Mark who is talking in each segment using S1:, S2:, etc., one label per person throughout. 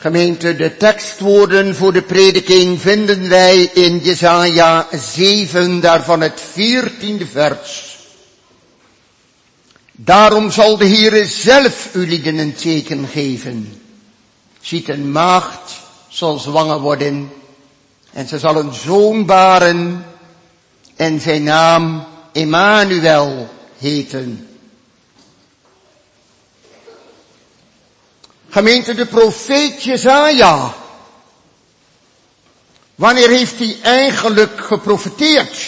S1: Gemeente, de tekstwoorden voor de prediking vinden wij in Jesaja 7, daarvan het 14e vers. Daarom zal de Heere zelf u lieden een teken geven. Ziet een maagd zal zwanger worden en ze zal een zoon baren en zijn naam Emmanuel heten. Gemeente de profeet Jezaja. Wanneer heeft hij eigenlijk geprofeteerd?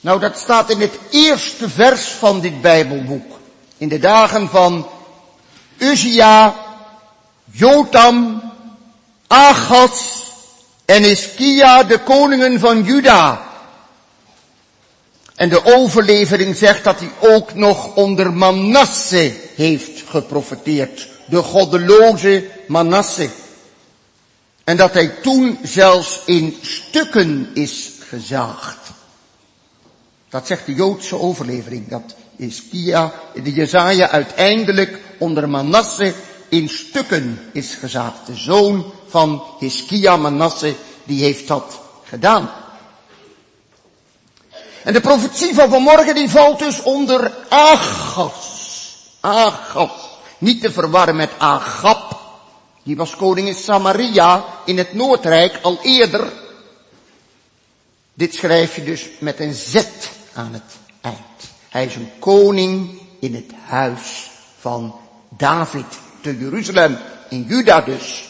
S1: Nou, dat staat in het eerste vers van dit Bijbelboek. In de dagen van Uzia, Jotam, Achaz en Iskia, de koningen van Juda. En de overlevering zegt dat hij ook nog onder Manasse heeft De goddeloze Manasse. En dat hij toen zelfs in stukken is gezaagd. Dat zegt de Joodse overlevering. Dat Iskia, de Jezaja uiteindelijk onder Manasse in stukken is gezaagd. De zoon van Hiskia Manasse, die heeft dat gedaan. En de profetie van vanmorgen die valt dus onder Agas. Agas. Niet te verwarren met Agap. Die was koning in Samaria in het Noordrijk al eerder. Dit schrijf je dus met een Z aan het eind. Hij is een koning in het huis van David te Jeruzalem, in Juda dus.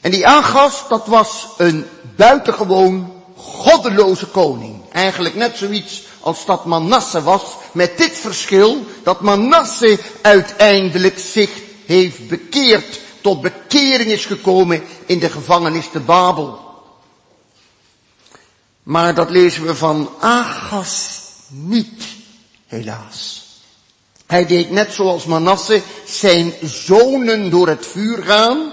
S1: En die Agas, dat was een buitengewoon goddeloze koning. Eigenlijk net zoiets als dat Manasse was, met dit verschil dat Manasse uiteindelijk zich heeft bekeerd, tot bekering is gekomen in de gevangenis te Babel. Maar dat lezen we van Agas niet, helaas. Hij deed net zoals Manasse zijn zonen door het vuur gaan.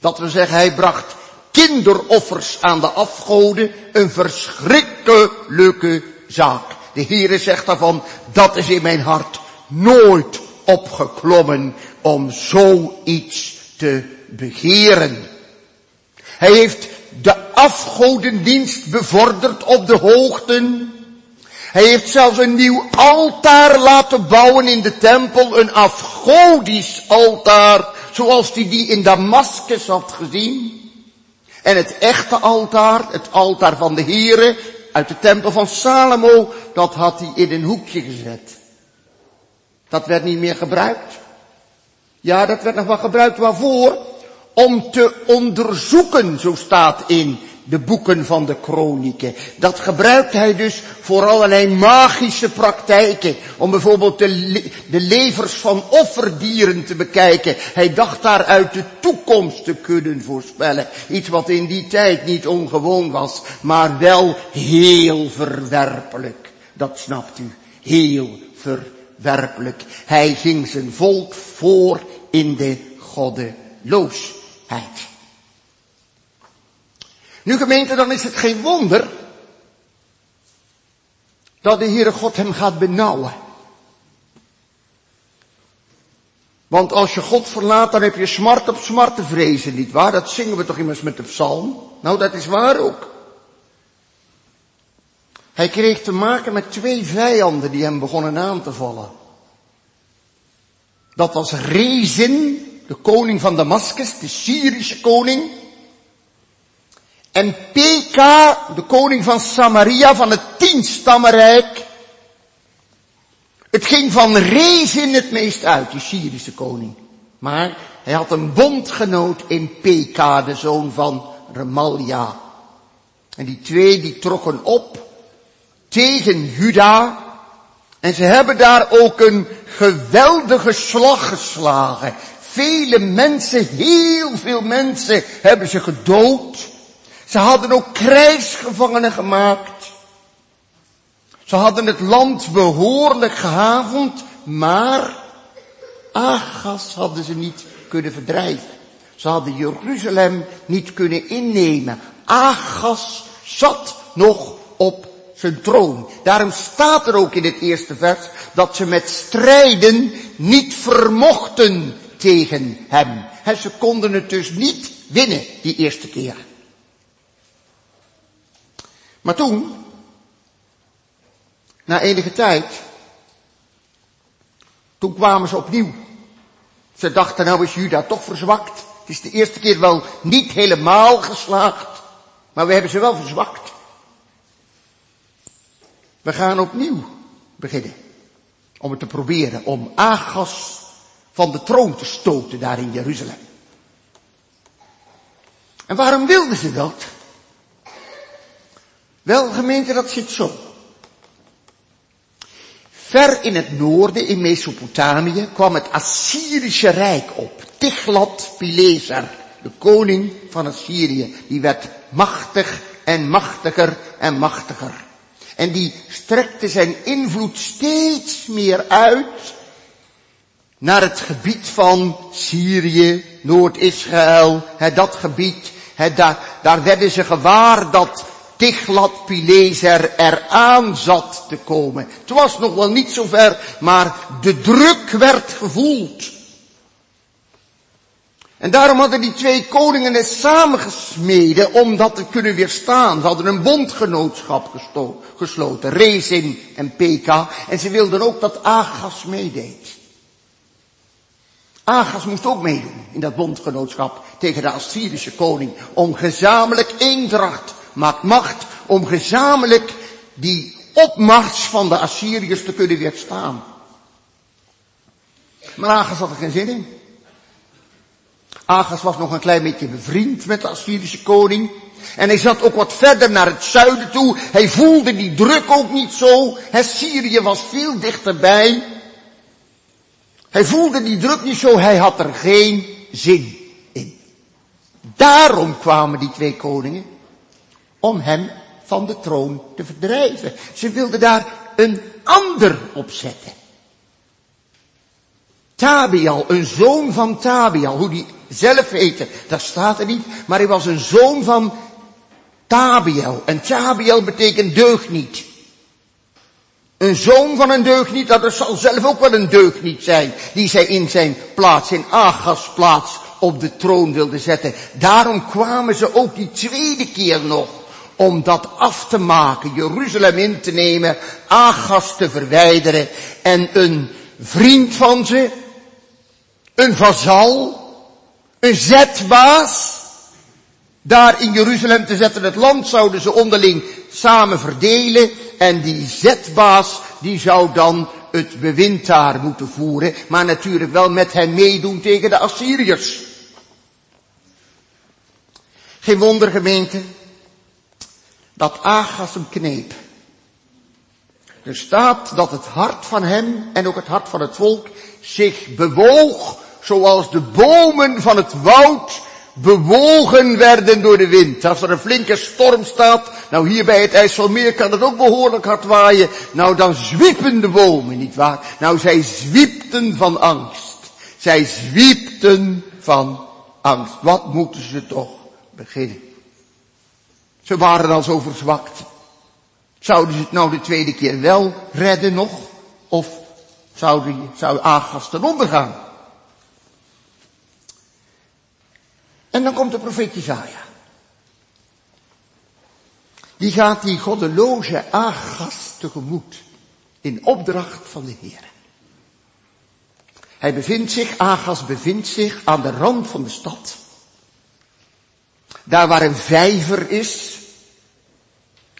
S1: Dat we zeggen, hij bracht kinderoffers aan de afgoden. Een verschrikkelijke zaak. De Heere zegt daarvan, dat is in mijn hart nooit opgeklommen om zoiets te begeren. Hij heeft de afgodendienst bevorderd op de hoogten. Hij heeft zelfs een nieuw altaar laten bouwen in de tempel, een afgodisch altaar, zoals hij die in Damascus had gezien. En het echte altaar, het altaar van de Here, uit de tempel van Salomo, dat had hij in een hoekje gezet. Dat werd niet meer gebruikt. Ja, dat werd nog wel gebruikt waarvoor? Om te onderzoeken, zo staat in de boeken van de kronieken. Dat gebruikt hij dus voor allerlei magische praktijken. Om bijvoorbeeld de, levers van offerdieren te bekijken. Hij dacht daaruit de toekomst te kunnen voorspellen. Iets wat in die tijd niet ongewoon was, maar wel heel verwerpelijk. Dat snapt u. Heel verwerpelijk. Hij ging zijn volk voor in de goddeloosheid. Nu gemeente, dan is het geen wonder dat de Heere God hem gaat benauwen. Want als je God verlaat, dan heb je smart op smart te vrezen, niet waar? Dat zingen we toch immers met de psalm? Nou, dat is waar ook. Hij kreeg te maken met twee vijanden die hem begonnen aan te vallen. Dat was Rezin, de koning van Damascus, de Syrische koning. En Peka, de koning van Samaria, van het tienstammenrijk. Het ging van Rezin het meest uit, die Syrische koning. Maar hij had een bondgenoot in Peka, de zoon van Remalia. En die twee die trokken op tegen Juda. En ze hebben daar ook een geweldige slag geslagen. Vele mensen, heel veel mensen hebben ze gedood. Ze hadden ook krijgsgevangenen gemaakt. Ze hadden het land behoorlijk gehavend, maar Agas hadden ze niet kunnen verdrijven. Ze hadden Jeruzalem niet kunnen innemen. Agas zat nog op zijn troon. Daarom staat er ook in het eerste vers dat ze met strijden niet vermochten tegen hem. En ze konden het dus niet winnen die eerste keer. Maar toen, na enige tijd, toen kwamen ze opnieuw. Ze dachten nou is Juda toch verzwakt. Het is de eerste keer wel niet helemaal geslaagd, maar we hebben ze wel verzwakt. We gaan opnieuw beginnen. Om het te proberen, om Agas van de troon te stoten daar in Jeruzalem. En waarom wilden ze dat? Wel gemeente, dat zit zo. Ver in het noorden, in Mesopotamië, kwam het Assyrische Rijk op. Tiglat-Pileser, de koning van Assyrië, die werd machtig en machtiger en machtiger. En die strekte zijn invloed steeds meer uit naar het gebied van Syrië, Noord-Israël, dat gebied. daar, daar werden ze gewaar dat Tiglat-Pileser eraan zat te komen. Het was nog wel niet zo ver, maar de druk werd gevoeld. En daarom hadden die twee koningen het samengesmeden om dat te kunnen weerstaan. Ze hadden een bondgenootschap gesloten, Rezin en Peka. En ze wilden ook dat Agas meedeed. Agas moest ook meedoen in dat bondgenootschap tegen de Assyrische koning. Om gezamenlijk eendracht maakt macht om gezamenlijk die opmars van de Assyriërs te kunnen weerstaan. Maar Agas had er geen zin in. Agas was nog een klein beetje bevriend met de Assyrische koning. En hij zat ook wat verder naar het zuiden toe. Hij voelde die druk ook niet zo. Syrië was veel dichterbij. Hij voelde die druk niet zo. Hij had er geen zin in. Daarom kwamen die twee koningen om hem van de troon te verdrijven. Ze wilden daar een ander op zetten. Tabial, een zoon van Tabial, hoe die zelf heette, dat staat er niet, maar hij was een zoon van Tabiel. En Tabiel betekent deugniet. Een zoon van een deugniet, dat zal zelf ook wel een deugniet zijn, die zij in zijn plaats, in Agas plaats, op de troon wilde zetten. Daarom kwamen ze ook die tweede keer nog om dat af te maken, Jeruzalem in te nemen, Agas te verwijderen en een vriend van ze, een vazal, een zetbaas, daar in Jeruzalem te zetten. Het land zouden ze onderling samen verdelen en die zetbaas die zou dan het bewind daar moeten voeren, maar natuurlijk wel met hem meedoen tegen de Assyriërs. Geen wonder gemeente, dat Agas hem kneep. Er staat dat het hart van hem en ook het hart van het volk zich bewoog zoals de bomen van het woud bewogen werden door de wind. Als er een flinke storm staat, nou hier bij het IJsselmeer kan het ook behoorlijk hard waaien, nou dan zwiepen de bomen, niet waar? Nou zij zwiepten van angst. Zij zwiepten van angst. Wat moeten ze toch beginnen? Ze waren al zo verzwakt. Zouden ze het nou de tweede keer wel redden nog? Of zouden, zou Agas ten onder gaan? En dan komt de profeet Jezaja. Die gaat die goddeloze Agas tegemoet. In opdracht van de Heer. Hij bevindt zich, Agas bevindt zich aan de rand van de stad. Daar waar een vijver is,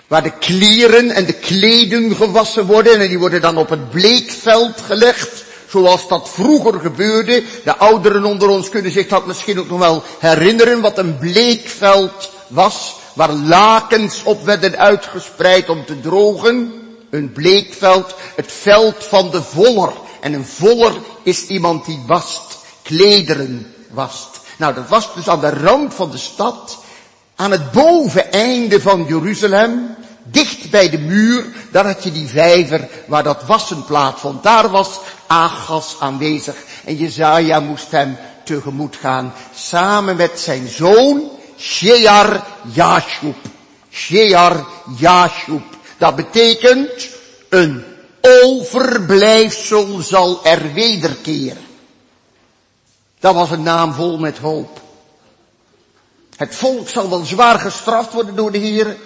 S1: waar de kleren en de kleden gewassen worden en die worden dan op het bleekveld gelegd, zoals dat vroeger gebeurde. De ouderen onder ons kunnen zich dat misschien ook nog wel herinneren, wat een bleekveld was, waar lakens op werden uitgespreid om te drogen. Een bleekveld, het veld van de voller. En een voller is iemand die wast, klederen wast. Nou, dat was dus aan de rand van de stad, aan het boveneinde van Jeruzalem, dicht bij de muur, daar had je die vijver waar dat wassen plaatsvond. Daar was Agas aanwezig en Jezaja moest hem tegemoet gaan, samen met zijn zoon Shear Yashub. Shear Yashub. Dat betekent een overblijfsel zal er wederkeren. Dat was een naam vol met hoop. Het volk zal wel zwaar gestraft worden door de Heer.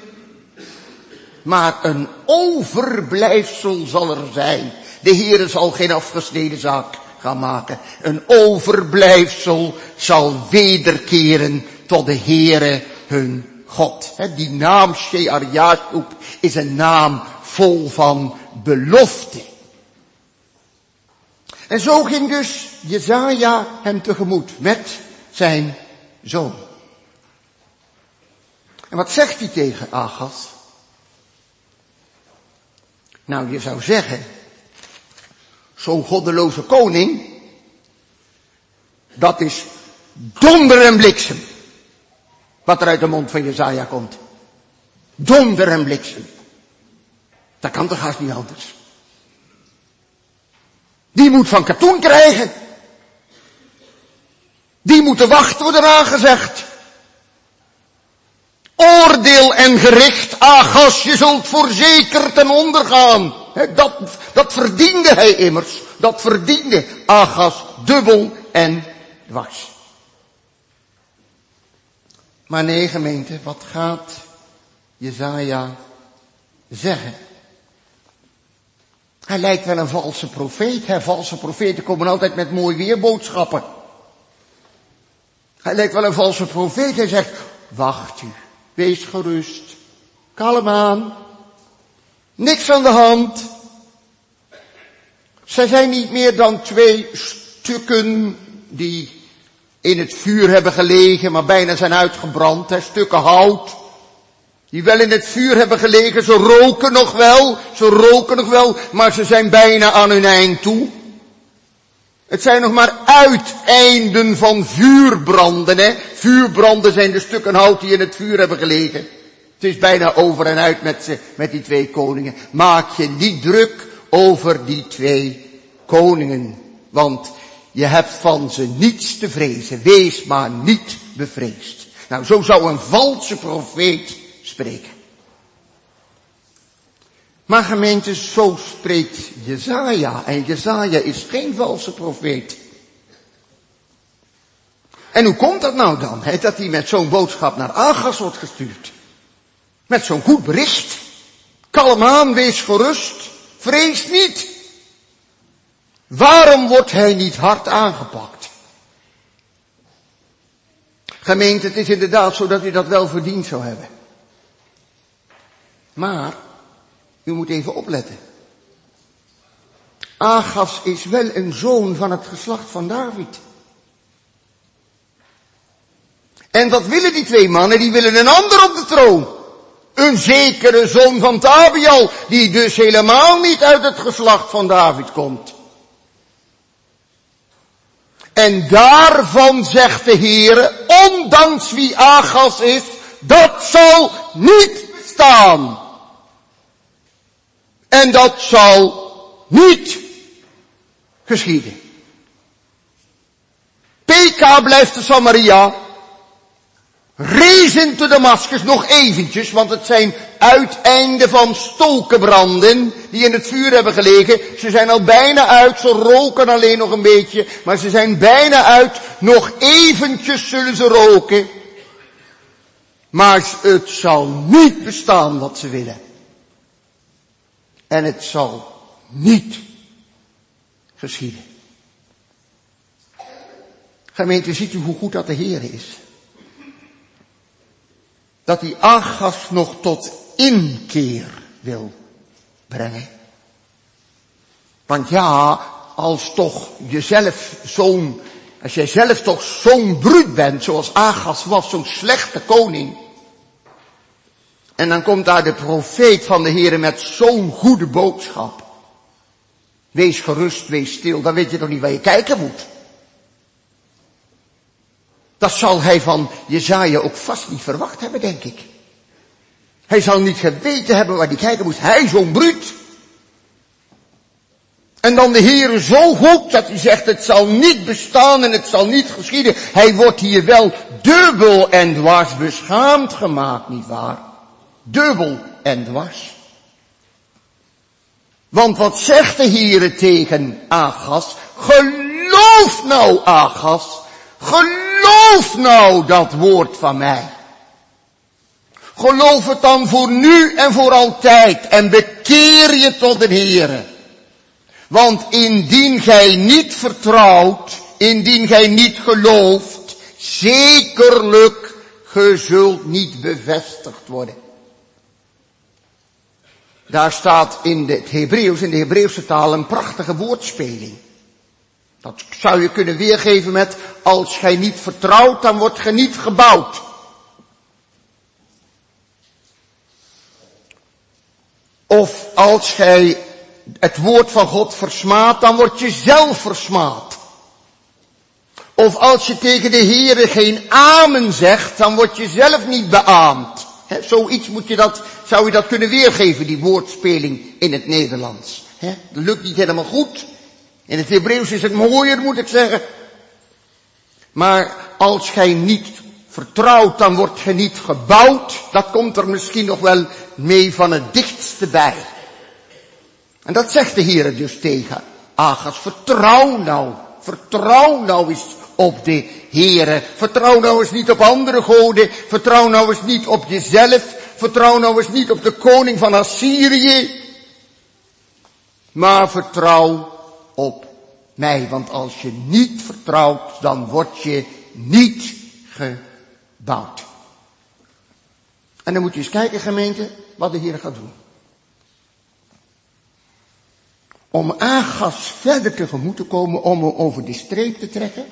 S1: Maar een overblijfsel zal er zijn. De Heer zal geen afgesneden zaak gaan maken. Een overblijfsel zal wederkeren tot de Heere hun God. Die naam Shear is een naam vol van belofte. En zo ging dus Jezaja hem tegemoet met zijn zoon. En wat zegt hij tegen Agas? Nou, je zou zeggen, zo'n goddeloze koning, dat is donder en bliksem. Wat er uit de mond van Jezaja komt. Donder en bliksem. Dat kan toch haast niet anders. Die moet van katoen krijgen. Die moeten wachten worden aangezegd. Oordeel en gericht, Agas, je zult voorzeker ten onder gaan. dat, dat verdiende hij immers. Dat verdiende Agas dubbel en dwars. Maar nee gemeente, wat gaat Jezaja zeggen? Hij lijkt wel een valse profeet. Hè? Valse profeten komen altijd met mooi weerboodschappen. Hij lijkt wel een valse profeet. Hij zegt, wacht u, wees gerust, kalm aan, niks aan de hand. Zij zijn niet meer dan twee stukken die in het vuur hebben gelegen, maar bijna zijn uitgebrand, hè, stukken hout. Die wel in het vuur hebben gelegen, ze roken nog wel, ze roken nog wel, maar ze zijn bijna aan hun eind toe. Het zijn nog maar uiteinden van vuurbranden, hè. Vuurbranden zijn de stukken hout die in het vuur hebben gelegen. Het is bijna over en uit met, ze, met die twee koningen. Maak je niet druk over die twee koningen. Want je hebt van ze niets te vrezen. Wees maar niet bevreesd. Nou, zo zou een valse profeet spreken. Maar gemeente, zo spreekt Jezaja. En Jezaja is geen valse profeet. En hoe komt dat nou dan, dat hij met zo'n boodschap naar Agas wordt gestuurd? Met zo'n goed bericht. Kalm aan, wees gerust, vrees niet. Waarom wordt hij niet hard aangepakt? Gemeente, het is inderdaad zo dat hij dat wel verdiend zou hebben. Maar, u moet even opletten. Agas is wel een zoon van het geslacht van David. En wat willen die twee mannen? Die willen een ander op de troon. Een zekere zoon van Tabial, die dus helemaal niet uit het geslacht van David komt. En daarvan zegt de Heer, ondanks wie Agas is, dat zal niet bestaan. En dat zal niet geschieden. PK blijft de Samaria. Rezen te Damascus nog eventjes, want het zijn uiteinden van stokenbranden die in het vuur hebben gelegen. Ze zijn al bijna uit, ze roken alleen nog een beetje, maar ze zijn bijna uit. Nog eventjes zullen ze roken. Maar het zal niet bestaan wat ze willen. En het zal niet geschieden. Gemeente, ziet u hoe goed dat de Heer is? Dat hij Agas nog tot inkeer wil brengen. Want ja, als toch jezelf zo'n, als jij zelf toch zo'n bruut bent, zoals Agas was, zo'n slechte koning, en dan komt daar de profeet van de Heer met zo'n goede boodschap. Wees gerust, wees stil, dan weet je toch niet waar je kijken moet. Dat zal hij van Jezaja ook vast niet verwacht hebben, denk ik. Hij zal niet geweten hebben waar hij kijken moest. Hij zo'n bruut. En dan de Heer zo goed dat hij zegt het zal niet bestaan en het zal niet geschieden. Hij wordt hier wel dubbel en dwars beschaamd gemaakt, niet waar? Dubbel en dwars. Want wat zegt de Heere tegen Agas? Geloof nou, Agas, Geloof nou dat woord van mij. Geloof het dan voor nu en voor altijd en bekeer je tot de Heere. Want indien gij niet vertrouwt, indien gij niet gelooft, zekerlijk, ge zult niet bevestigd worden. Daar staat in het Hebreeuws, in de Hebreeuwse taal, een prachtige woordspeling. Dat zou je kunnen weergeven met, als gij niet vertrouwt, dan wordt gij niet gebouwd. Of als gij het woord van God versmaat, dan word je zelf versmaad. Of als je tegen de Heere geen amen zegt, dan word je zelf niet beaamd. Zoiets moet je dat, zou je dat kunnen weergeven, die woordspeling in het Nederlands. He, dat lukt niet helemaal goed. In het Hebreeuws is het mooier, moet ik zeggen. Maar als gij niet vertrouwt, dan wordt gij niet gebouwd. Dat komt er misschien nog wel mee van het dichtste bij. En dat zegt de Heer dus tegen Agas. Vertrouw nou, vertrouw nou eens op de Heere. Vertrouw nou eens niet op andere goden. Vertrouw nou eens niet op jezelf. Vertrouw nou eens niet op de koning van Assyrië. Maar vertrouw op mij. Want als je niet vertrouwt, dan word je niet gebouwd. En dan moet je eens kijken gemeente, wat de Heer gaat doen. Om Agas verder tegemoet te komen, om hem over de streep te trekken,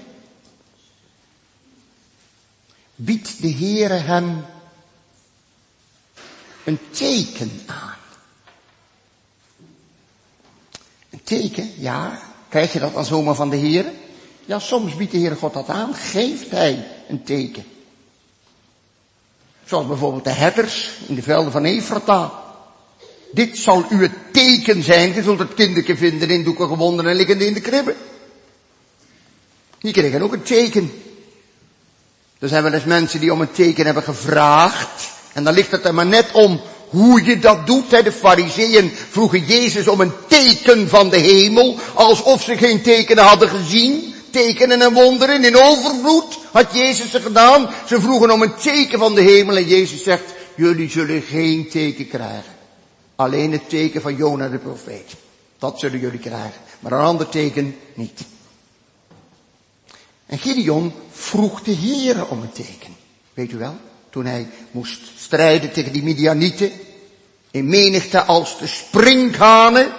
S1: biedt de Heere hem een teken aan. Een teken, ja. Krijg je dat dan zomaar van de Heere? Ja, soms biedt de Heere God dat aan. Geeft Hij een teken. Zoals bijvoorbeeld de herders in de velden van Efrata. Dit zal u het teken zijn. Je zult het kinderke vinden in doeken gewonden en liggende in de kribben. Die kregen ook een teken. Er zijn wel eens mensen die om een teken hebben gevraagd. En dan ligt het er maar net om hoe je dat doet. De fariseeën vroegen Jezus om een teken van de hemel. Alsof ze geen tekenen hadden gezien. Tekenen en wonderen in overvloed had Jezus ze gedaan. Ze vroegen om een teken van de hemel en Jezus zegt, jullie zullen geen teken krijgen. Alleen het teken van Jona de profeet. Dat zullen jullie krijgen. Maar een ander teken niet. En Gideon vroeg de Heere om een teken. Weet u wel? Toen hij moest strijden tegen die Midianieten. In menigte als de sprinkhanen.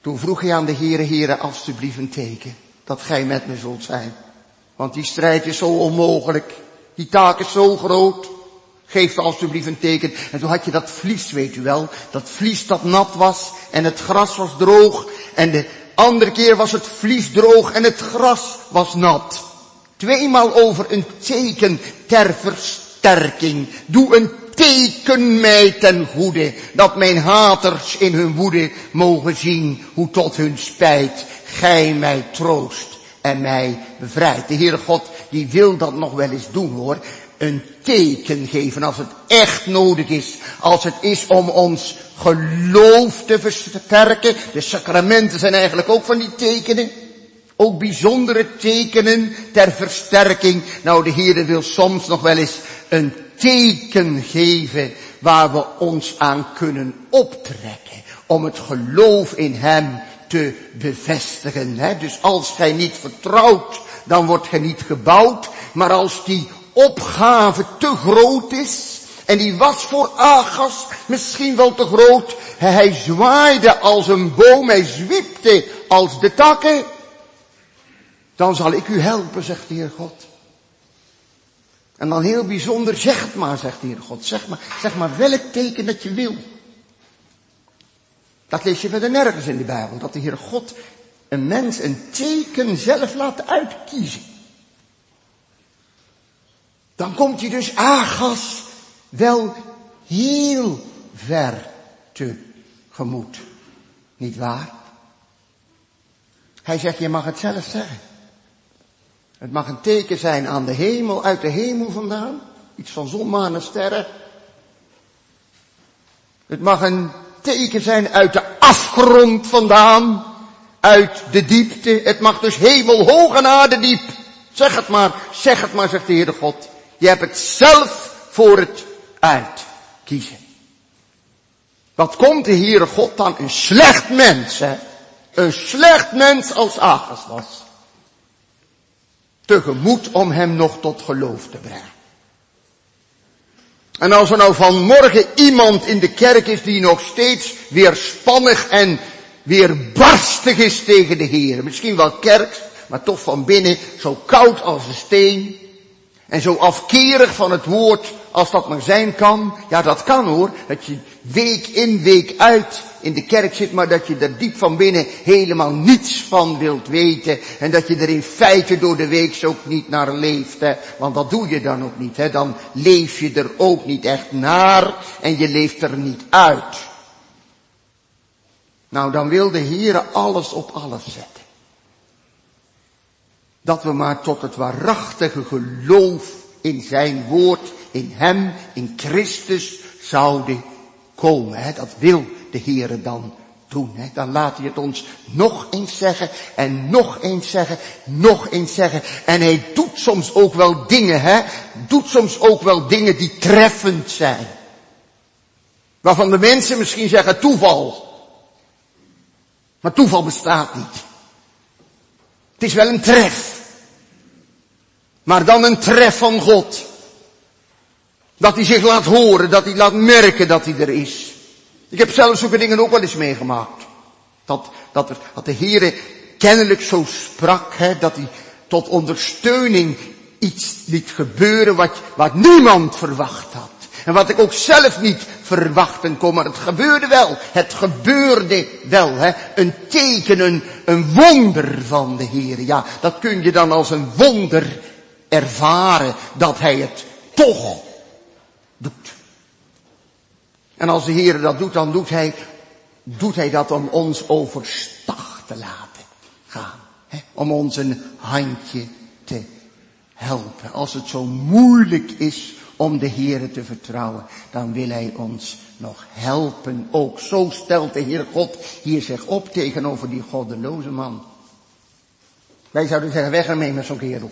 S1: Toen vroeg hij aan de Heere, Heere, alstublieft een teken. Dat gij met me zult zijn. Want die strijd is zo onmogelijk. Die taak is zo groot. Geef alstublieft een teken. En toen had je dat vlies, weet u wel. Dat vlies dat nat was en het gras was droog. En de andere keer was het vlies droog en het gras was nat. Tweemaal over een teken ter versterking. Doe een teken mij ten goede, dat mijn haters in hun woede mogen zien hoe tot hun spijt gij mij troost en mij bevrijdt. De Heere God, die wil dat nog wel eens doen hoor. Een teken geven als het echt nodig is. Als het is om ons geloof te versterken. De sacramenten zijn eigenlijk ook van die tekenen. Ook bijzondere tekenen ter versterking. Nou, de Heere wil soms nog wel eens een teken geven waar we ons aan kunnen optrekken. Om het geloof in Hem te bevestigen. Hè? Dus als gij niet vertrouwt, dan wordt gij niet gebouwd. Maar als die opgave te groot is, en die was voor Agas misschien wel te groot, hij zwaaide als een boom, hij zwiepte als de takken, dan zal ik u helpen, zegt de Heer God. En dan heel bijzonder, zeg het maar, zegt de Heer God. Zeg maar, zeg maar welk teken dat je wil. Dat lees je verder nergens in de Bijbel. Dat de Heer God een mens een teken zelf laat uitkiezen. Dan komt hij dus Agas wel heel ver tegemoet. Niet waar? Hij zegt, je mag het zelf zeggen. Het mag een teken zijn aan de hemel, uit de hemel vandaan. Iets van zon, maan en sterren. Het mag een teken zijn uit de afgrond vandaan. Uit de diepte. Het mag dus hemelhoog en aarde diep. Zeg het maar, zeg het maar, zegt de Heere God. Je hebt het zelf voor het uitkiezen. Wat komt de Heere God dan? Een slecht mens, hè? Een slecht mens als Agas was. Tegemoet om hem nog tot geloof te brengen. En als er nou vanmorgen iemand in de kerk is die nog steeds weerspannig en weerbarstig is tegen de Heer. Misschien wel kerk, maar toch van binnen zo koud als een steen. En zo afkerig van het woord als dat maar zijn kan. Ja, dat kan hoor. Dat je week in, week uit in de kerk zit, maar dat je er diep van binnen helemaal niets van wilt weten. En dat je er in feite door de week ook niet naar leeft. Hè? Want dat doe je dan ook niet. Hè? Dan leef je er ook niet echt naar en je leeft er niet uit. Nou, dan wil de Heer alles op alles zetten. Dat we maar tot het waarachtige geloof in zijn woord, in hem, in Christus zouden komen. Hè? Dat wil de Heere dan doen. Hè? Dan laat hij het ons nog eens zeggen en nog eens zeggen, nog eens zeggen. En hij doet soms ook wel dingen, hè? Doet soms ook wel dingen die treffend zijn. Waarvan de mensen misschien zeggen toeval. Maar toeval bestaat niet. Het is wel een tref. Maar dan een tref van God. Dat hij zich laat horen, dat hij laat merken dat hij er is. Ik heb zelf zulke dingen ook wel eens meegemaakt. Dat, dat, er, dat de Heere kennelijk zo sprak, hè, dat hij tot ondersteuning iets liet gebeuren wat, wat niemand verwacht had. En wat ik ook zelf niet verwachten kon, maar het gebeurde wel. Het gebeurde wel, hè. Een teken, een, een wonder van de Heer. Ja, dat kun je dan als een wonder ervaren, dat Hij het toch. En als de Heer dat doet, dan doet Hij, doet Hij dat om ons overstag te laten gaan. Hè? Om ons een handje te helpen. Als het zo moeilijk is om de Heer te vertrouwen, dan wil Hij ons nog helpen. Ook zo stelt de Heer God hier zich op tegenover die goddeloze man. Wij zouden zeggen, weg ermee met zo'n kerel.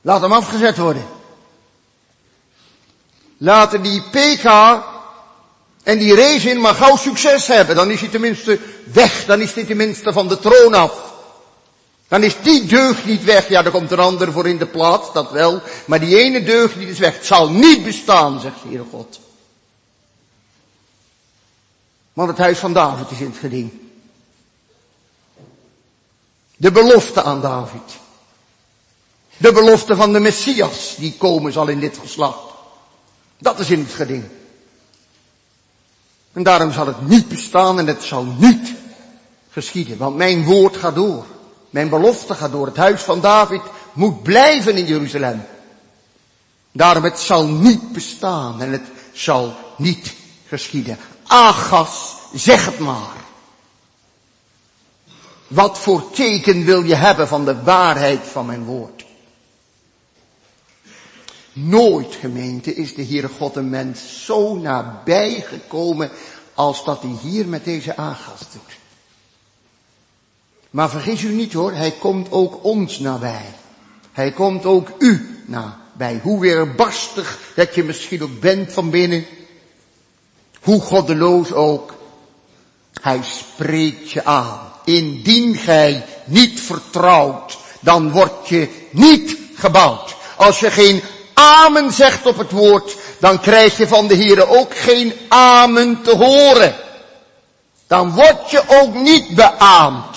S1: Laat hem afgezet worden. Laten die PK en die Rezin maar gauw succes hebben. Dan is hij tenminste weg. Dan is hij tenminste van de troon af. Dan is die deugd niet weg. Ja, er komt een ander voor in de plaats, dat wel. Maar die ene deugd niet is weg. Het zal niet bestaan, zegt de God. Want het huis van David is in het geding. De belofte aan David. De belofte van de Messias, die komen zal in dit geslacht. Dat is in het geding. En daarom zal het niet bestaan en het zal niet geschieden. Want mijn woord gaat door. Mijn belofte gaat door. Het huis van David moet blijven in Jeruzalem. Daarom het zal niet bestaan en het zal niet geschieden. Agas, zeg het maar. Wat voor teken wil je hebben van de waarheid van mijn woord? Nooit, gemeente, is de Heere God een mens zo nabij gekomen als dat hij hier met deze aangast doet. Maar vergis u niet hoor, hij komt ook ons nabij. Hij komt ook u nabij. Hoe weerbarstig dat je misschien ook bent van binnen. Hoe goddeloos ook. Hij spreekt je aan. Indien gij niet vertrouwt, dan word je niet gebouwd. Als je geen amen zegt op het woord, dan krijg je van de Heere ook geen amen te horen. Dan word je ook niet beaamd.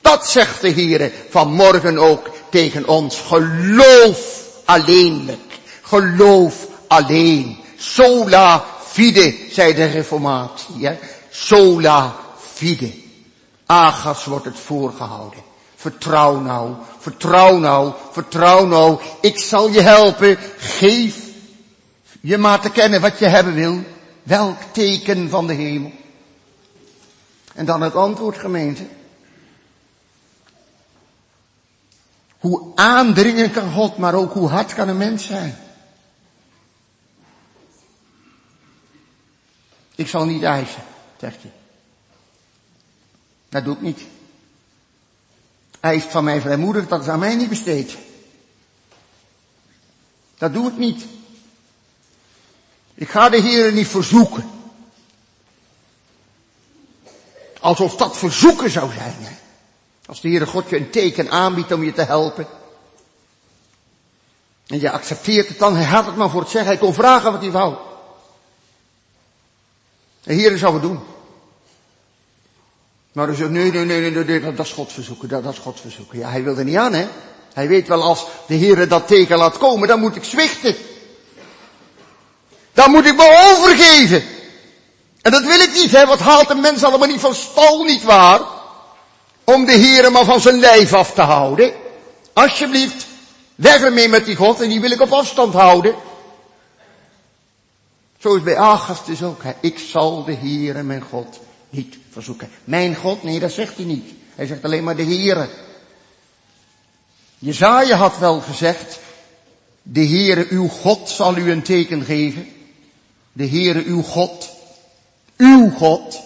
S1: Dat zegt de Heere vanmorgen ook tegen ons. Geloof alleenlijk. Geloof alleen. Sola fide, zei de reformatie. Hè? Sola fide. Agas wordt het voorgehouden. Vertrouw nou, vertrouw nou, vertrouw nou. Ik zal je helpen. Geef je maar te kennen wat je hebben wil. Welk teken van de hemel. En dan het antwoord gemeente. Hoe aandringend kan God, maar ook hoe hard kan een mens zijn. Ik zal niet eisen, zegt hij. Dat doe ik niet. Hij is van mij vrijmoedig, dat is aan mij niet besteed. Dat doe ik niet. Ik ga de Heer niet verzoeken. Alsof dat verzoeken zou zijn. Hè? Als de Heere God je een teken aanbiedt om je te helpen. En je accepteert het dan, hij had het maar voor het zeggen, hij kon vragen wat hij wou. De Heer zou het doen. Maar hij zegt, nee, nee, nee, nee, dat is God verzoeken, dat, is God verzoeken. Ja, hij wil er niet aan, hè. Hij weet wel, als de Heer dat teken laat komen, dan moet ik zwichten. Dan moet ik me overgeven. En dat wil ik niet, hè. Wat haalt een mens allemaal niet van stal, niet waar? Om de Heer maar van zijn lijf af te houden. Alsjeblieft, weg ermee met die God en die wil ik op afstand houden. Zo is bij Agas dus ook. Hè. Ik zal de Heere mijn God niet Mijn God, nee dat zegt hij niet. Hij zegt alleen maar de Heere. Jezaja had wel gezegd, de Heere uw God zal u een teken geven. De Heere uw God, uw God.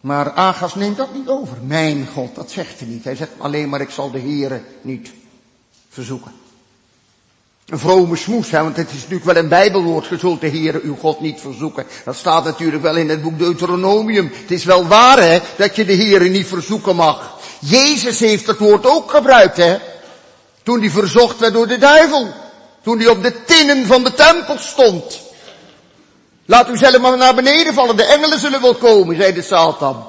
S1: Maar Agas neemt dat niet over. Mijn God, dat zegt hij niet. Hij zegt alleen maar ik zal de Heere niet verzoeken. Een vrome smoes, hè, want het is natuurlijk wel een bijbelwoord, je zult de Heere uw God niet verzoeken. Dat staat natuurlijk wel in het boek Deuteronomium. Het is wel waar, hè, dat je de Heere niet verzoeken mag. Jezus heeft het woord ook gebruikt, hè. Toen hij verzocht werd door de duivel. Toen hij op de tinnen van de tempel stond. Laat u zelf maar naar beneden vallen, de engelen zullen wel komen, zei de Satan.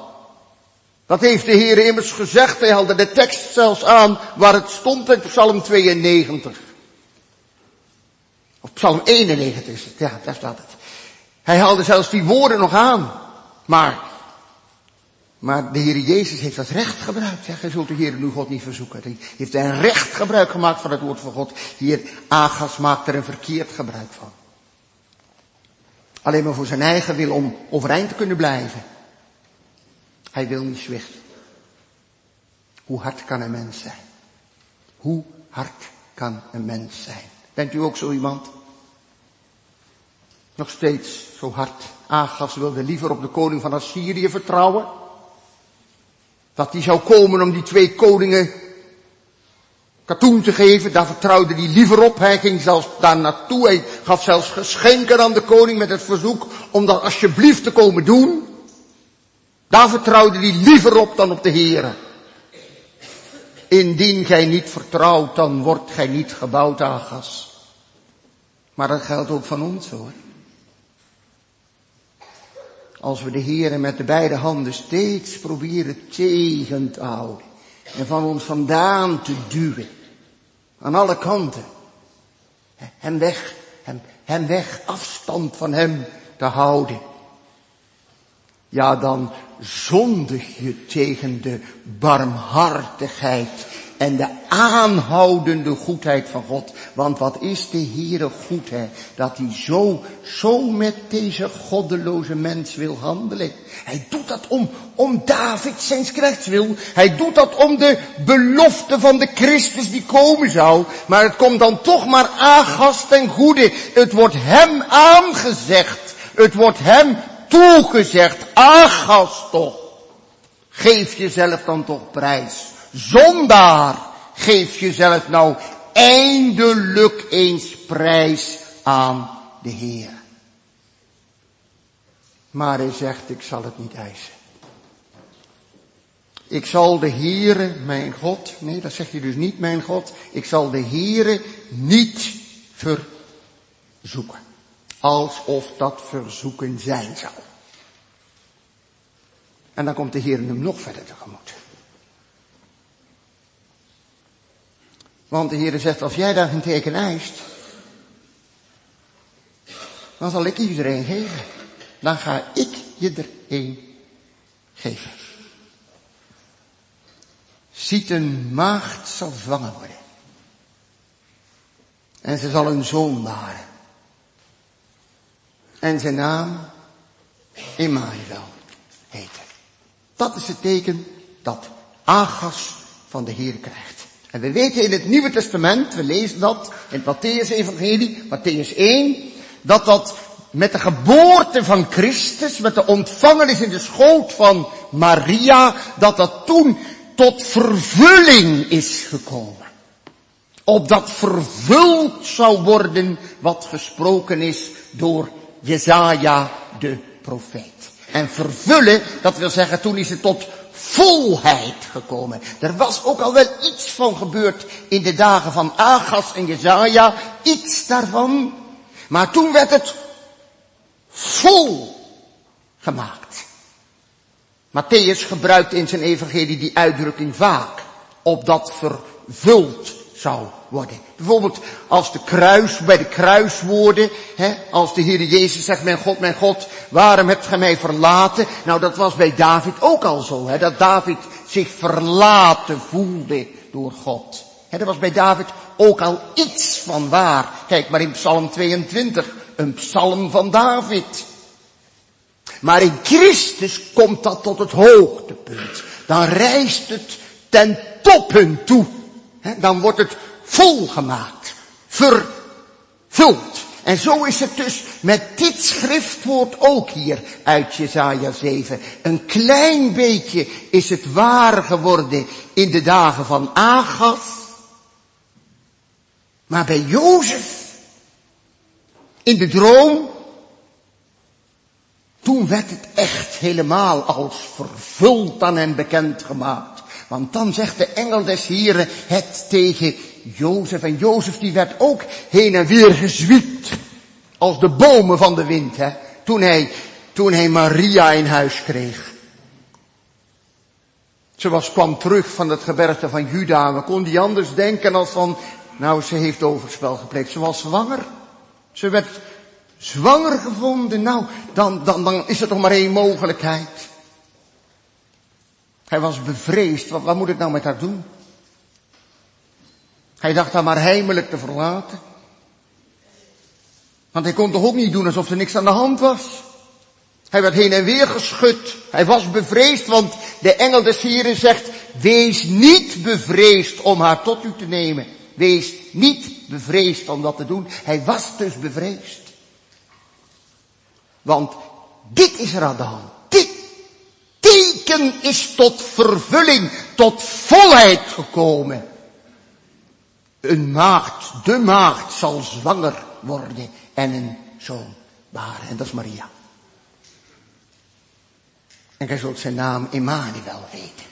S1: Dat heeft de Heer immers gezegd, hij haalde de tekst zelfs aan waar het stond in Psalm 92. Of Psalm 91 is ja, daar staat het. Hij haalde zelfs die woorden nog aan. Maar, maar de Heer Jezus heeft dat recht gebruikt. Ja, gij zult de Heer uw God niet verzoeken. Hij heeft een recht gebruik gemaakt van het woord van God. Hier, Agas maakt er een verkeerd gebruik van. Alleen maar voor zijn eigen wil om overeind te kunnen blijven. Hij wil niet zwichten. Hoe hard kan een mens zijn? Hoe hard kan een mens zijn? Bent u ook zo iemand? Nog steeds zo hard. Agas wilde liever op de koning van Assyrië vertrouwen. Dat die zou komen om die twee koningen katoen te geven. Daar vertrouwde hij liever op. Hij ging zelfs daar naartoe. Hij gaf zelfs geschenken aan de koning met het verzoek om dat alsjeblieft te komen doen. Daar vertrouwde hij liever op dan op de Heeren. Indien gij niet vertrouwt, dan wordt gij niet gebouwd, Agas. Maar dat geldt ook van ons hoor. Als we de Heeren met de beide handen steeds proberen tegen te houden. En van ons vandaan te duwen. Aan alle kanten. Hem weg, hem, hem weg, afstand van hem te houden. Ja, dan zondig je tegen de barmhartigheid en de aanhoudende goedheid van God. Want wat is de Heere goed, hè? Dat hij zo, zo met deze goddeloze mens wil handelen. Hij doet dat om, om David zijn wil. Hij doet dat om de belofte van de Christus die komen zou. Maar het komt dan toch maar aangast ten goede. Het wordt hem aangezegd. Het wordt hem toegezegd. Agas toch. Geef jezelf dan toch prijs. Zondaar, geef jezelf nou eindelijk eens prijs aan de Heer. Maar hij zegt, ik zal het niet eisen. Ik zal de Heere, mijn God, nee dat zeg je dus niet mijn God, ik zal de Heere niet verzoeken. Alsof dat verzoeken zijn zou. En dan komt de Heer hem nog verder tegemoet. Want de Heer zegt, als jij daar een teken eist, dan zal ik iedereen geven. Dan ga ik je er een geven. Ziet een maagd zal zwanger worden. En ze zal een zoon baren. En zijn naam Emmanuel heten. Dat is het teken dat Agas van de Heer krijgt. En we weten in het Nieuwe Testament, we lezen dat in het Matthäus-evangelie, Matthäus 1, dat dat met de geboorte van Christus, met de ontvangenis in de schoot van Maria, dat dat toen tot vervulling is gekomen. Opdat vervuld zou worden wat gesproken is door Jezaja de profeet. En vervullen, dat wil zeggen, toen is het tot volheid gekomen. Er was ook al wel iets van gebeurd in de dagen van Agas en Jezaja, iets daarvan. Maar toen werd het vol gemaakt. Matthäus gebruikt in zijn evangelie die uitdrukking vaak, opdat vervuld zou worden. Bijvoorbeeld als de kruis, bij de kruiswoorden, hè, als de Heer Jezus zegt, mijn God, mijn God, waarom hebt gij mij verlaten? Nou, dat was bij David ook al zo, hè, dat David zich verlaten voelde door God. Hè, dat was bij David ook al iets van waar. Kijk maar in Psalm 22, een psalm van David. Maar in Christus komt dat tot het hoogtepunt. Dan rijst het ten toppunt toe. Dan wordt het volgemaakt. Vervuld. En zo is het dus met dit schriftwoord ook hier uit Jesaja 7. Een klein beetje is het waar geworden in de dagen van Agas. Maar bij Jozef, in de droom, toen werd het echt helemaal als vervuld aan hem bekendgemaakt. Want dan zegt de engel des Heren het tegen Jozef. En Jozef die werd ook heen en weer gezwiept. Als de bomen van de wind, hè. Toen hij, toen hij Maria in huis kreeg. Ze was, kwam terug van het gebergte van Juda. We konden die anders denken als van, nou ze heeft overspel gepleegd. Ze was zwanger. Ze werd zwanger gevonden. Nou, dan, dan, dan is er toch maar één mogelijkheid. Hij was bevreesd. Wat, wat moet ik nou met haar doen? Hij dacht haar maar heimelijk te verlaten. Want hij kon toch ook niet doen alsof er niks aan de hand was. Hij werd heen en weer geschud. Hij was bevreesd, want de engel des Heren zegt, wees niet bevreesd om haar tot u te nemen. Wees niet bevreesd om dat te doen. Hij was dus bevreesd. Want dit is er aan. Is tot vervulling, tot volheid gekomen. Een maagd, de maagd zal zwanger worden en een zoon baren. En dat is Maria. En gij zult zijn naam Emmanuel weten.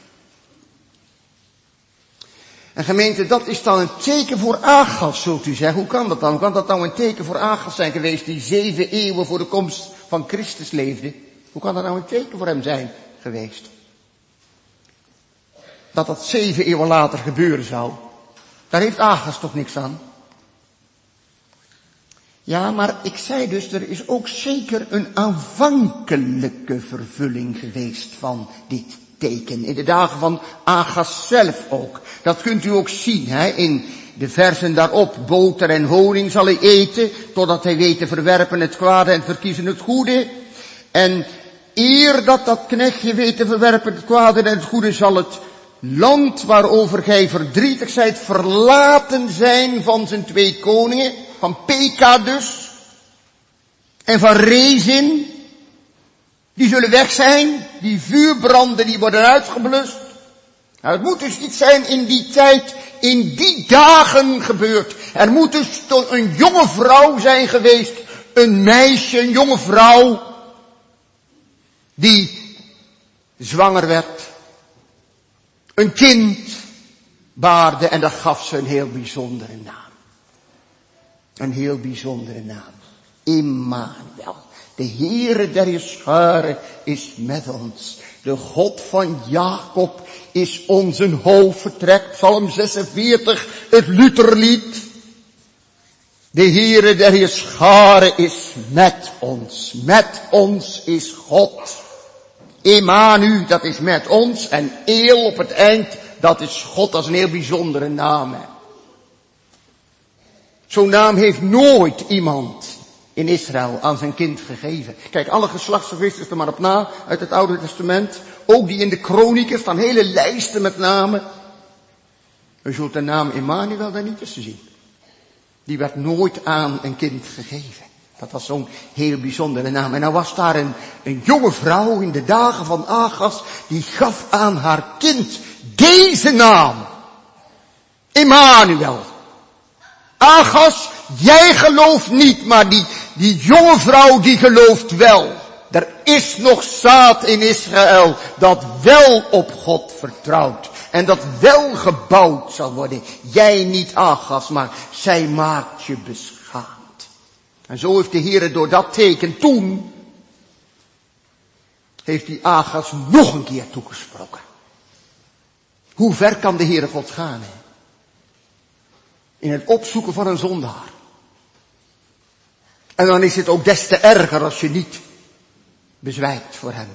S1: En gemeente, dat is dan een teken voor Agas, zult u zeggen. Hoe kan dat dan? Hoe kan dat nou een teken voor Agas zijn geweest die zeven eeuwen voor de komst van Christus leefde? Hoe kan dat nou een teken voor hem zijn geweest? Dat dat zeven eeuwen later gebeuren zou. Daar heeft Agas toch niks aan? Ja, maar ik zei dus, er is ook zeker een aanvankelijke vervulling geweest van dit teken. In de dagen van Agas zelf ook. Dat kunt u ook zien, hè, in de versen daarop. Boter en honing zal hij eten, totdat hij weet te verwerpen het kwade en verkiezen het goede. En eer dat dat knechtje weet te verwerpen het kwade en het goede, zal het land waarover gij verdrietig zijt verlaten zijn van zijn twee koningen, van Peka dus, en van Rezin, die zullen weg zijn, die vuurbranden die worden uitgeblust. Nou, het moet dus iets zijn in die tijd, in die dagen gebeurd. Er moet dus een jonge vrouw zijn geweest, een meisje, een jonge vrouw, die zwanger werd een kind baarde en dat gaf ze een heel bijzondere naam. Een heel bijzondere naam. Immanuel. De Heere der scharen is met ons. De God van Jacob is ons een hoofdvertrek. Psalm 46, het Lutherlied. De Heere der scharen is met ons. Met ons is God. Emanu, dat is met ons. En Eel op het eind, dat is God, is een heel bijzondere naam. Zo'n naam heeft nooit iemand in Israël aan zijn kind gegeven. Kijk, alle geslachtsregisters er maar op na uit het Oude Testament. Ook die in de kronieken staan hele lijsten met namen. U zult de naam Emmanuel daar niet tussen zien. Die werd nooit aan een kind gegeven. Dat was zo'n heel bijzondere naam. En dan was daar een, een jonge vrouw in de dagen van Agas, die gaf aan haar kind deze naam. Emmanuel. Agas, jij gelooft niet, maar die, die jonge vrouw die gelooft wel. Er is nog zaad in Israël dat wel op God vertrouwt. En dat wel gebouwd zal worden. Jij niet Agas, maar zij maakt je beschaamd. En zo heeft de Heer door dat teken toen, heeft die Agas nog een keer toegesproken. Hoe ver kan de Heere God gaan? In het opzoeken van een zondaar. En dan is het ook des te erger als je niet bezwijkt voor hem.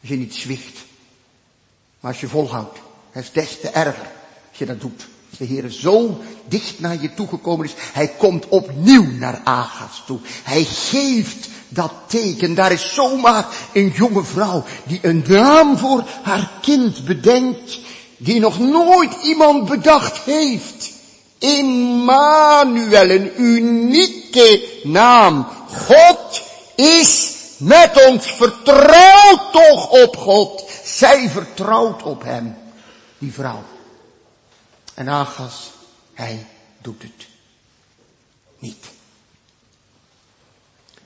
S1: Als je niet zwicht. Maar als je volhoudt. Het is des te erger als je dat doet. Als de Heer zo dicht naar je toegekomen is. Hij komt opnieuw naar Agas toe. Hij geeft dat teken. Daar is zomaar een jonge vrouw die een naam voor haar kind bedenkt. Die nog nooit iemand bedacht heeft. Immanuel, een unieke naam. God is met ons. Vertrouw toch op God. Zij vertrouwt op hem, die vrouw. En Agas, hij doet het niet.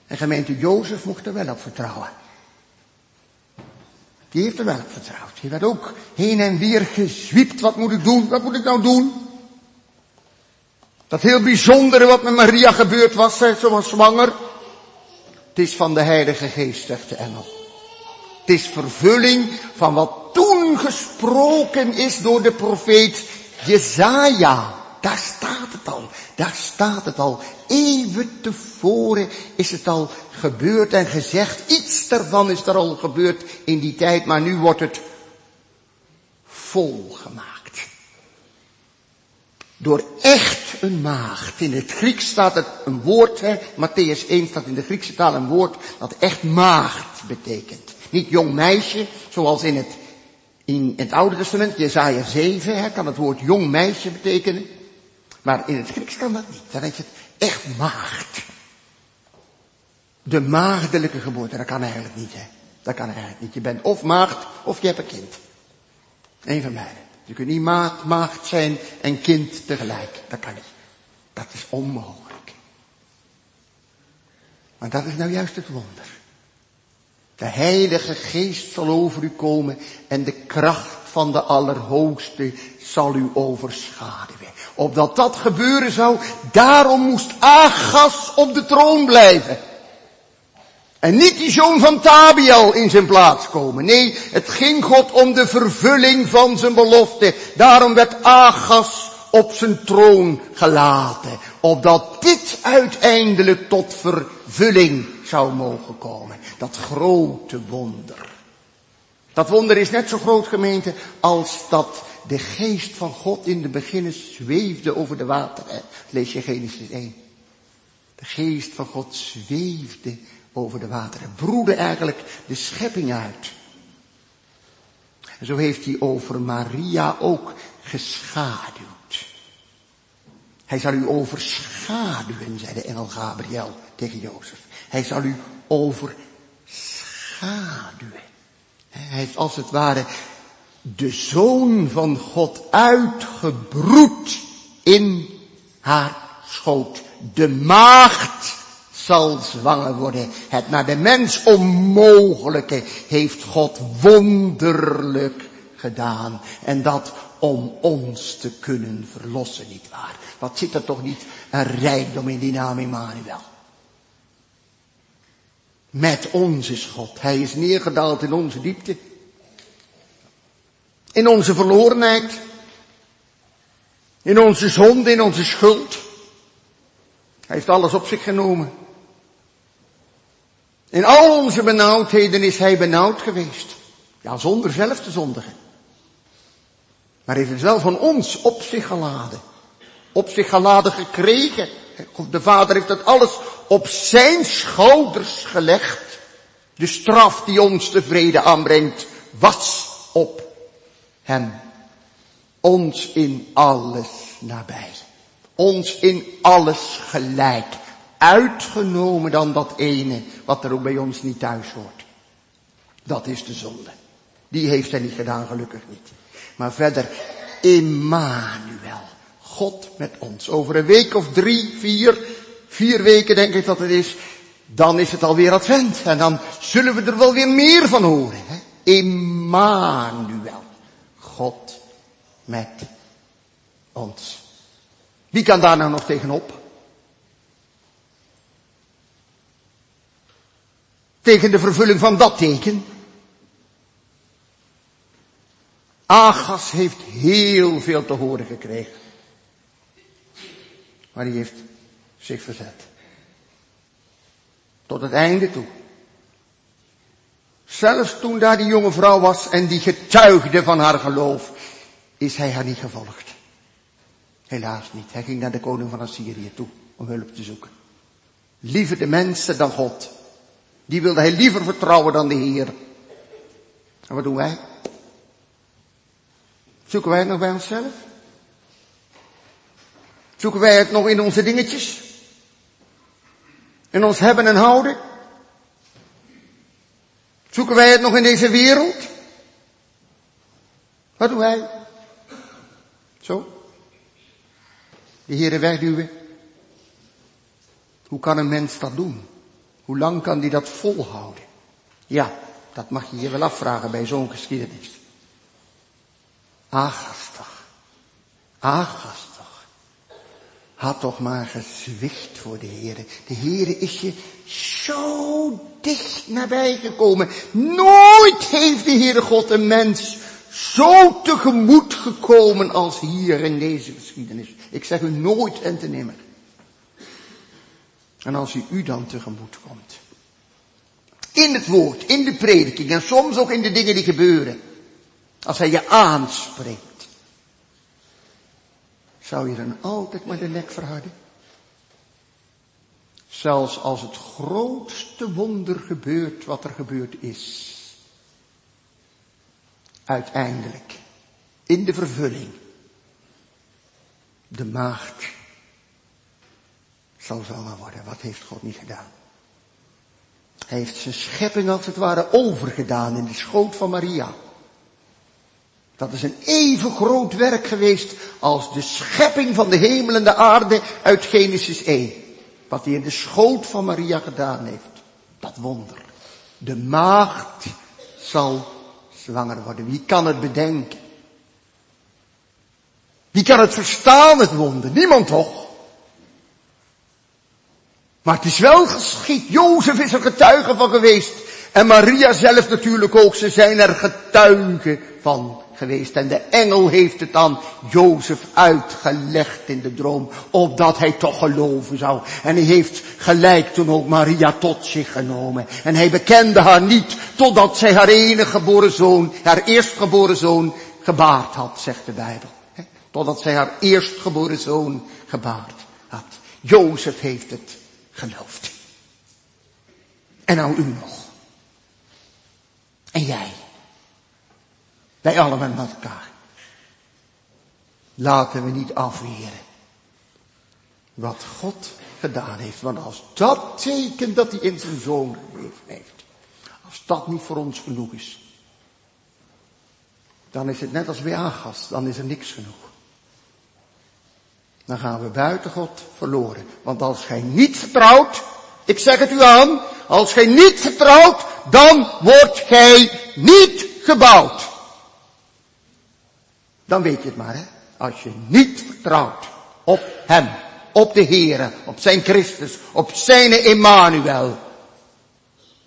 S1: En gemeente Jozef mocht er wel op vertrouwen. Die heeft er wel op vertrouwd. Die werd ook heen en weer gezwiept. Wat moet ik doen? Wat moet ik nou doen? Dat heel bijzondere wat met Maria gebeurd was, ze was zwanger. Het is van de Heilige Geest, zegt de engel. Het is vervulling van wat toen gesproken is door de profeet Jezaja. Daar staat het al. Daar staat het al. Eeuwen tevoren is het al gebeurd en gezegd. Iets daarvan is er al gebeurd in die tijd, maar nu wordt het volgemaakt. Door echt een maagd. In het Grieks staat het een woord, hè. Matthäus 1 staat in de Griekse taal een woord dat echt maagd betekent. Niet jong meisje, zoals in het, in het Oude Testament, Jezaja 7, hè, kan het woord jong meisje betekenen. Maar in het Grieks kan dat niet. Dan je het echt maagd. De maagdelijke geboorte, dat kan eigenlijk niet, hè. Dat kan eigenlijk niet. Je bent of maagd, of je hebt een kind. Eén van beiden. Je kunt niet maagd, maagd zijn en kind tegelijk. Dat kan niet. Dat is onmogelijk. Maar dat is nou juist het wonder. De Heilige Geest zal over u komen en de kracht van de Allerhoogste zal u overschaduwen. Opdat dat gebeuren zou, daarom moest Agas op de troon blijven. En niet die zoon van Tabiel in zijn plaats komen. Nee, het ging God om de vervulling van zijn belofte. Daarom werd Agas op zijn troon gelaten. Opdat dit uiteindelijk tot vervulling zou mogen komen. Dat grote wonder. Dat wonder is net zo groot gemeente als dat de geest van God in de beginnen zweefde over de wateren. Lees je Genesis 1. De geest van God zweefde over de wateren. Broedde eigenlijk de schepping uit. En zo heeft hij over Maria ook geschaduwd. Hij zal u overschaduwen, zei de engel Gabriel tegen Jozef. Hij zal u overschaduwen. Hij heeft als het ware de zoon van God uitgebroed in haar schoot. De maagd zal zwanger worden. Het naar de mens onmogelijke heeft God wonderlijk gedaan. En dat om ons te kunnen verlossen, niet waar? Wat zit er toch niet een rijkdom in die naam Emmanuel? Met ons is God. Hij is neergedaald in onze diepte. In onze verlorenheid. In onze zonde, in onze schuld. Hij heeft alles op zich genomen. In al onze benauwdheden is hij benauwd geweest. Ja, zonder zelf te zondigen. Maar heeft het wel van ons op zich geladen. Op zich geladen gekregen. De vader heeft het alles op zijn schouders gelegd. De straf die ons de vrede aanbrengt, was op hem. Ons in alles nabij. Ons in alles gelijk. Uitgenomen dan dat ene wat er ook bij ons niet thuis hoort. Dat is de zonde. Die heeft hij niet gedaan, gelukkig niet. Maar verder, Emmanuel. God met ons. Over een week of drie, vier, vier weken denk ik dat het is, dan is het alweer advent. En dan zullen we er wel weer meer van horen. Hè? Emmanuel. God met ons. Wie kan daar nou nog tegenop? Tegen de vervulling van dat teken? Agas heeft heel veel te horen gekregen. Maar hij heeft zich verzet. Tot het einde toe. Zelfs toen daar die jonge vrouw was en die getuigde van haar geloof, is hij haar niet gevolgd. Helaas niet. Hij ging naar de koning van Assyrië toe om hulp te zoeken. Liever de mensen dan God. Die wilde hij liever vertrouwen dan de Heer. En wat doen wij? Zoeken wij het nog bij onszelf? Zoeken wij het nog in onze dingetjes? In ons hebben en houden? Zoeken wij het nog in deze wereld? Wat doen wij? Zo? De Heere wegduwen. Hoe kan een mens dat doen? Hoe lang kan die dat volhouden? Ja, dat mag je je wel afvragen bij zo'n geschiedenis. Agas toch. Had toch maar gezwicht voor de Heere. De Heere is je zo dicht nabij gekomen. Nooit heeft de Heere God een mens zo tegemoet gekomen als hier in deze geschiedenis. Ik zeg u nooit en te nimmer. En als hij u dan tegemoet komt. In het woord, in de prediking en soms ook in de dingen die gebeuren. Als hij je aanspreekt. Zou je dan altijd maar de nek verharden? Zelfs als het grootste wonder gebeurt wat er gebeurd is. Uiteindelijk, in de vervulling, de maagd zal zwanger worden. Wat heeft God niet gedaan? Hij heeft zijn schepping als het ware overgedaan in de schoot van Maria. Dat is een even groot werk geweest als de schepping van de hemel en de aarde uit Genesis 1. Wat hij in de schoot van Maria gedaan heeft. Dat wonder. De maagd zal zwanger worden. Wie kan het bedenken? Wie kan het verstaan, het wonder? Niemand toch? Maar het is wel geschied. Jozef is er getuige van geweest. En Maria zelf natuurlijk ook. Ze zijn er getuigen van En de engel heeft het aan Jozef uitgelegd in de droom. Opdat hij toch geloven zou. En hij heeft gelijk toen ook Maria tot zich genomen. En hij bekende haar niet totdat zij haar enige geboren zoon, haar eerstgeboren zoon, gebaard had, zegt de Bijbel. Totdat zij haar eerstgeboren zoon gebaard had. Jozef heeft het geloofd. En nou u nog. En jij. Wij allemaal met elkaar. Laten we niet afweren. Wat God gedaan heeft. Want als dat tekent dat hij in zijn zoon geleefd heeft. Als dat niet voor ons genoeg is. Dan is het net als bij Agas. Dan is er niks genoeg dan gaan we buiten God verloren. Want als gij niet vertrouwt, ik zeg het u aan, als gij niet vertrouwt, dan wordt gij niet gebouwd. Dan weet je het maar, hè. Als je niet vertrouwt op Hem, op de Heere, op zijn Christus, op zijn Emmanuel,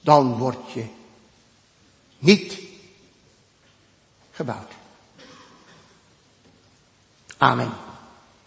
S1: dan word je niet gebouwd. Amen.